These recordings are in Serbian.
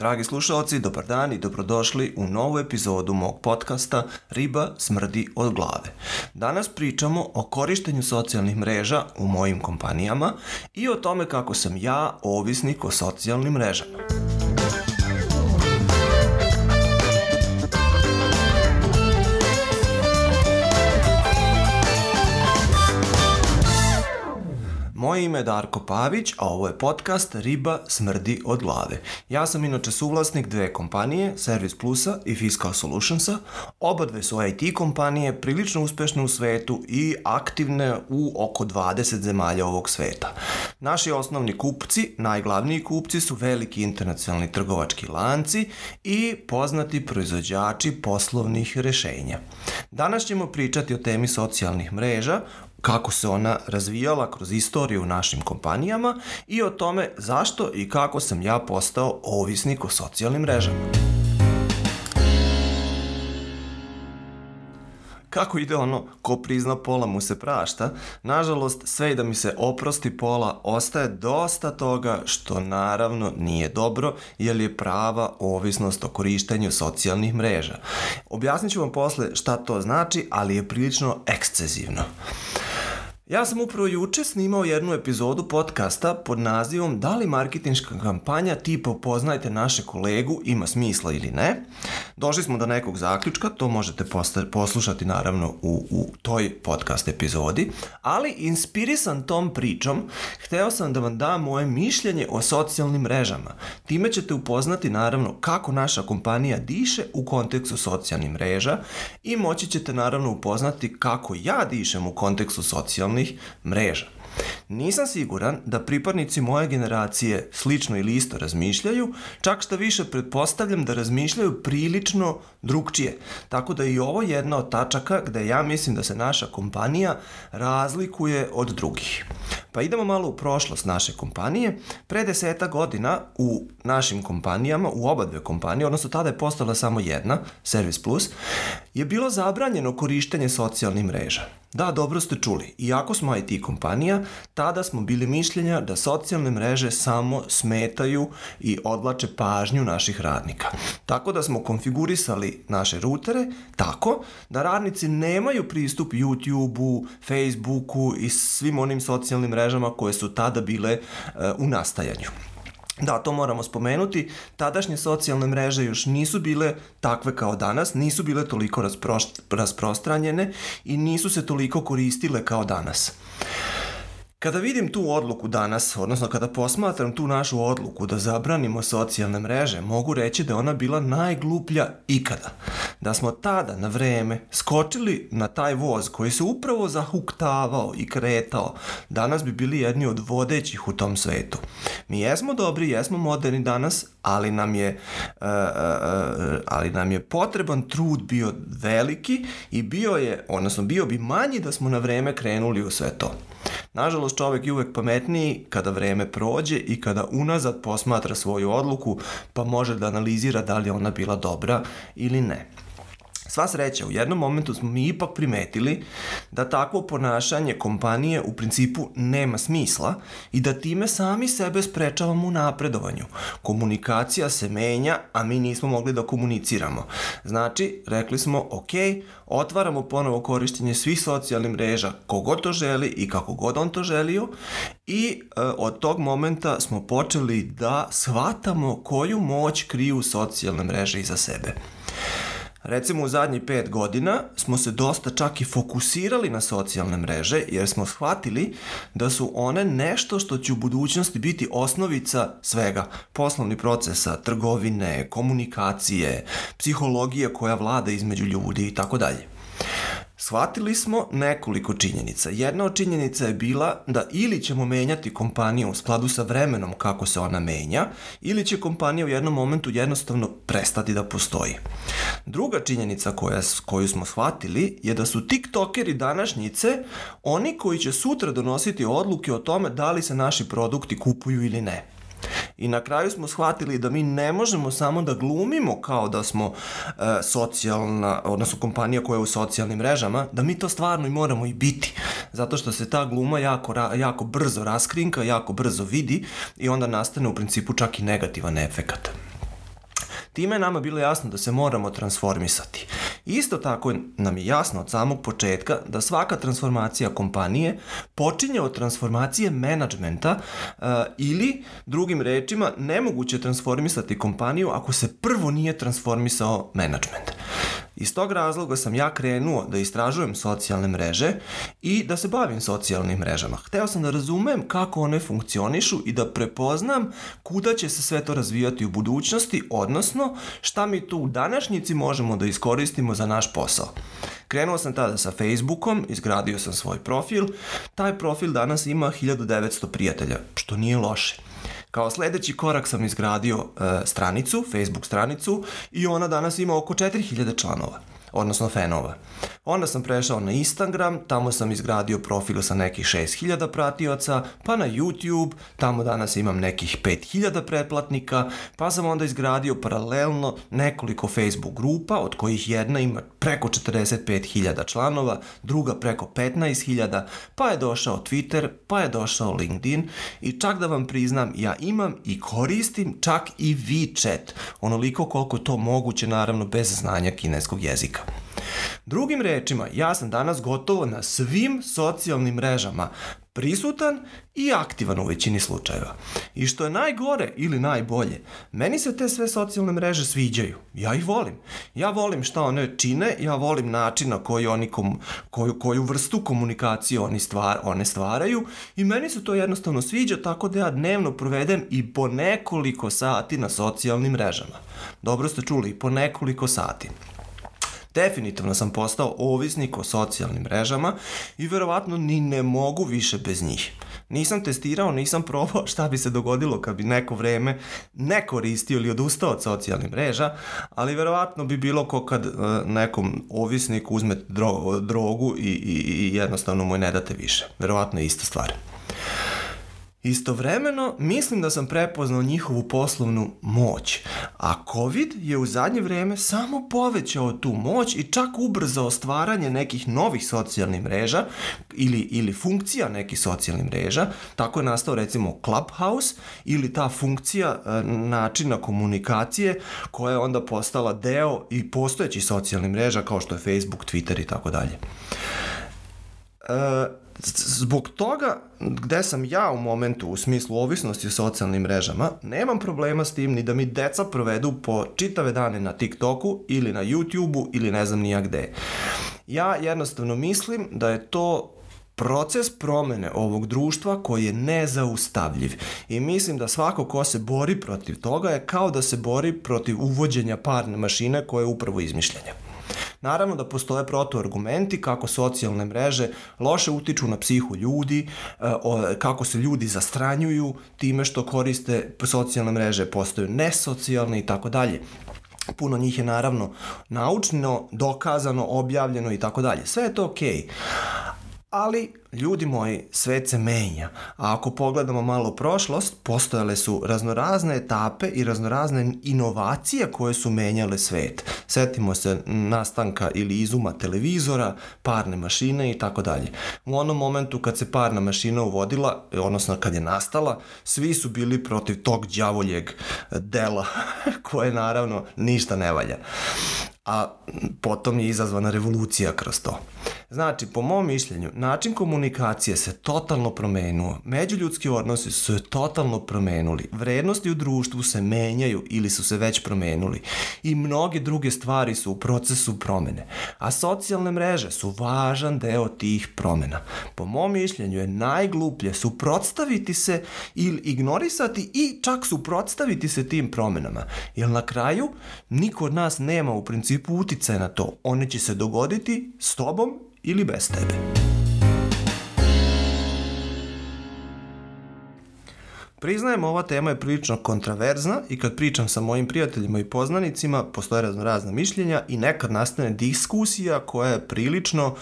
Dragi slušalci, dobar dan i dobrodošli u novu epizodu mog podcasta Riba smrdi od glave. Danas pričamo o korištenju socijalnih mreža u mojim kompanijama i o tome kako sam ja ovisnik o socijalnim mrežama. Moje ime je Darko Pavić, a ovo je podcast Riba smrdi od glave. Ja sam inače suvlasnik dve kompanije, Service Plusa i Fiscal Solutionsa. Oba dve su IT kompanije, prilično uspešne u svetu i aktivne u oko 20 zemalja ovog sveta. Naši osnovni kupci, najglavniji kupci su veliki internacionalni trgovački lanci i poznati proizvođači poslovnih rešenja. Danas ćemo pričati o temi socijalnih mreža, kako se ona razvijala kroz istoriju u našim kompanijama i o tome zašto i kako sam ja postao ovisnik o socijalnim mrežama. Kako ide ono, ko prizna pola mu se prašta, nažalost sve i da mi se oprosti pola, ostaje dosta toga što naravno nije dobro, jer je prava ovisnost o korištenju socijalnih mreža. Objasnit ću vam posle šta to znači, ali je prilično ekscezivno. Ja sam upravo juče snimao jednu epizodu podcasta pod nazivom Da li marketinška kampanja tipa poznajte naše kolegu ima smisla ili ne. Došli smo do nekog zaključka, to možete poslušati naravno u, u toj podcast epizodi, ali inspirisan tom pričom, hteo sam da vam dam moje mišljenje o socijalnim mrežama. Time ćete upoznati naravno kako naša kompanija diše u kontekstu socijalnih mreža i moći ćete naravno upoznati kako ja dišem u kontekstu socijalnih socijalnih mreža. Nisam siguran da pripadnici moje generacije slično ili isto razmišljaju, čak što više pretpostavljam da razmišljaju prilično drugčije. Tako da i ovo jedna od tačaka gde ja mislim da se naša kompanija razlikuje od drugih. Pa idemo malo u prošlost naše kompanije. Pre deseta godina u našim kompanijama, u oba dve kompanije, odnosno tada je postala samo jedna, Service Plus, je bilo zabranjeno korištenje socijalnih mreža. Da, dobro ste čuli. Iako smo IT kompanija, tada smo bili mišljenja da socijalne mreže samo smetaju i odlače pažnju naših radnika. Tako da smo konfigurisali naše rutere tako da radnici nemaju pristup YouTube-u, Facebooku i svim onim socijalnim mrežama koje su tada bile uh, u nastajanju. Da, to moramo spomenuti. Tadašnje socijalne mreže još nisu bile takve kao danas, nisu bile toliko rasprostranjene i nisu se toliko koristile kao danas. Kada vidim tu odluku danas, odnosno kada posmatram tu našu odluku da zabranimo socijalne mreže, mogu reći da ona bila najgluplja ikada. Da smo tada na vreme skočili na taj voz koji se upravo zahuktavao i kretao, danas bi bili jedni od vodećih u tom svetu. Mi jesmo dobri, jesmo moderni danas, ali nam je, uh, uh, ali nam je potreban trud bio veliki i bio je, odnosno bio bi manji da smo na vreme krenuli u sve to. Nažalost, čovek je uvek pametniji kada vreme prođe i kada unazad posmatra svoju odluku, pa može da analizira da li ona bila dobra ili ne. Sva sreća, u jednom momentu smo mi ipak primetili da takvo ponašanje kompanije u principu nema smisla i da time sami sebe sprečavamo u napredovanju. Komunikacija se menja, a mi nismo mogli da komuniciramo. Znači, rekli smo, ok, otvaramo ponovo korištenje svih socijalnih mreža, kogod to želi i kako god on to želio i e, od tog momenta smo počeli da shvatamo koju moć kriju socijalne mreže iza sebe. Recimo u zadnjih pet godina smo se dosta čak i fokusirali na socijalne mreže jer smo shvatili da su one nešto što će u budućnosti biti osnovica svega. Poslovni procesa, trgovine, komunikacije, psihologije koja vlada između ljudi i tako dalje. Shvatili smo nekoliko činjenica. Jedna od činjenica je bila da ili ćemo menjati kompaniju u skladu sa vremenom kako se ona menja, ili će kompanija u jednom momentu jednostavno prestati da postoji. Druga činjenica koja, koju smo shvatili je da su tiktokeri današnjice oni koji će sutra donositi odluke o tome da li se naši produkti kupuju ili ne. I na kraju smo shvatili da mi ne možemo samo da glumimo kao da smo e, socijalna, odnosno kompanija koja je u socijalnim mrežama, da mi to stvarno i moramo i biti. Zato što se ta gluma jako, jako brzo raskrinka, jako brzo vidi i onda nastane u principu čak i negativan efekat. Time je nama bilo jasno da se moramo transformisati. Isto tako nam je jasno od samog početka da svaka transformacija kompanije počinje od transformacije menadžmenta uh, ili, drugim rečima, nemoguće transformisati kompaniju ako se prvo nije transformisao menadžment. Iz tog razloga sam ja krenuo da istražujem socijalne mreže i da se bavim socijalnim mrežama. Hteo sam da razumem kako one funkcionišu i da prepoznam kuda će se sve to razvijati u budućnosti, odnosno šta mi tu u današnjici možemo da iskoristimo za naš posao. Krenuo sam tada sa Facebookom, izgradio sam svoj profil. Taj profil danas ima 1900 prijatelja, što nije loše. Kao sledeći korak sam izgradio e, stranicu, Facebook stranicu i ona danas ima oko 4000 članova odnosno fanova. Onda sam prešao na Instagram, tamo sam izgradio profil sa nekih 6000 pratioca, pa na YouTube, tamo danas imam nekih 5000 pretplatnika, pa sam onda izgradio paralelno nekoliko Facebook grupa, od kojih jedna ima preko 45.000 članova, druga preko 15.000, pa je došao Twitter, pa je došao LinkedIn i čak da vam priznam, ja imam i koristim čak i WeChat, onoliko koliko to moguće naravno bez znanja kineskog jezika. Drugim rečima, ja sam danas gotovo na svim socijalnim mrežama prisutan i aktivan u većini slučajeva. I što je najgore ili najbolje, meni se te sve socijalne mreže sviđaju. Ja ih volim. Ja volim šta one čine, ja volim način na koji oni kom, koju, koju vrstu komunikacije oni stvar, one stvaraju i meni se to jednostavno sviđa tako da ja dnevno provedem i po nekoliko sati na socijalnim mrežama. Dobro ste čuli, i po nekoliko sati. Definitivno sam postao ovisnik o socijalnim mrežama i verovatno ni ne mogu više bez njih. Nisam testirao, nisam probao šta bi se dogodilo kad bi neko vreme ne koristio ili odustao od socijalnih mreža, ali verovatno bi bilo ko kad uh, nekom ovisniku uzme dro drogu i, i, i jednostavno mu je ne date više. Verovatno je ista stvar. Istovremeno, mislim da sam prepoznao njihovu poslovnu moć, a COVID je u zadnje vreme samo povećao tu moć i čak ubrzao stvaranje nekih novih socijalnih mreža ili, ili funkcija nekih socijalnih mreža. Tako je nastao recimo Clubhouse ili ta funkcija e, načina komunikacije koja je onda postala deo i postojećih socijalnih mreža kao što je Facebook, Twitter i tako dalje. E, zbog toga gde sam ja u momentu u smislu ovisnosti o socijalnim mrežama, nemam problema s tim ni da mi deca provedu po čitave dane na TikToku ili na YouTubeu ili ne znam nija gde. Ja jednostavno mislim da je to proces promene ovog društva koji je nezaustavljiv i mislim da svako ko se bori protiv toga je kao da se bori protiv uvođenja parne mašine koje je upravo izmišljenja. Naravno da postoje protuargumenti kako socijalne mreže loše utiču na psihu ljudi, e, kako se ljudi zastranjuju time što koriste socijalne mreže, postaju nesocijalne i tako dalje. Puno njih je naravno naučno, dokazano, objavljeno i tako dalje. Sve je to okej. Okay. Ali Ljudi moji, svet se menja, a ako pogledamo malo prošlost, postojale su raznorazne etape i raznorazne inovacije koje su menjale svet. Setimo se nastanka ili izuma televizora, parne mašine i tako dalje. U onom momentu kad se parna mašina uvodila, odnosno kad je nastala, svi su bili protiv tog đavoljeg dela, koje naravno ništa ne valja a potom je izazvana revolucija kroz to. Znači, po mom mišljenju, način komunikacije se totalno promenuo, međuljudski odnosi su se totalno promenuli, vrednosti u društvu se menjaju ili su se već promenuli i mnoge druge stvari su u procesu promene, a socijalne mreže su važan deo tih promena. Po mom mišljenju je najgluplje suprotstaviti se ili ignorisati i čak suprotstaviti se tim promenama, jer na kraju niko od nas nema u principu uticaja na to. One će se dogoditi s tobom ili bez tebe. Priznajem, ova tema je prilično kontraverzna i kad pričam sa mojim prijateljima i poznanicima, postoje razno razna mišljenja i nekad nastane diskusija koja je prilično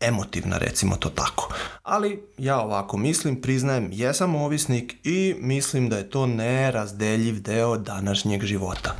emotivna, recimo to tako. Ali ja ovako mislim, priznajem, jesam ovisnik i mislim da je to nerazdeljiv deo današnjeg života.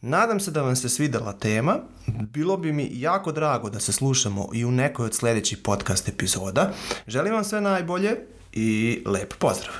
Nadam se da vam se svidela tema. Bilo bi mi jako drago da se slušamo i u nekoj od sledećih podcast epizoda. Želim vam sve najbolje i lep pozdrav!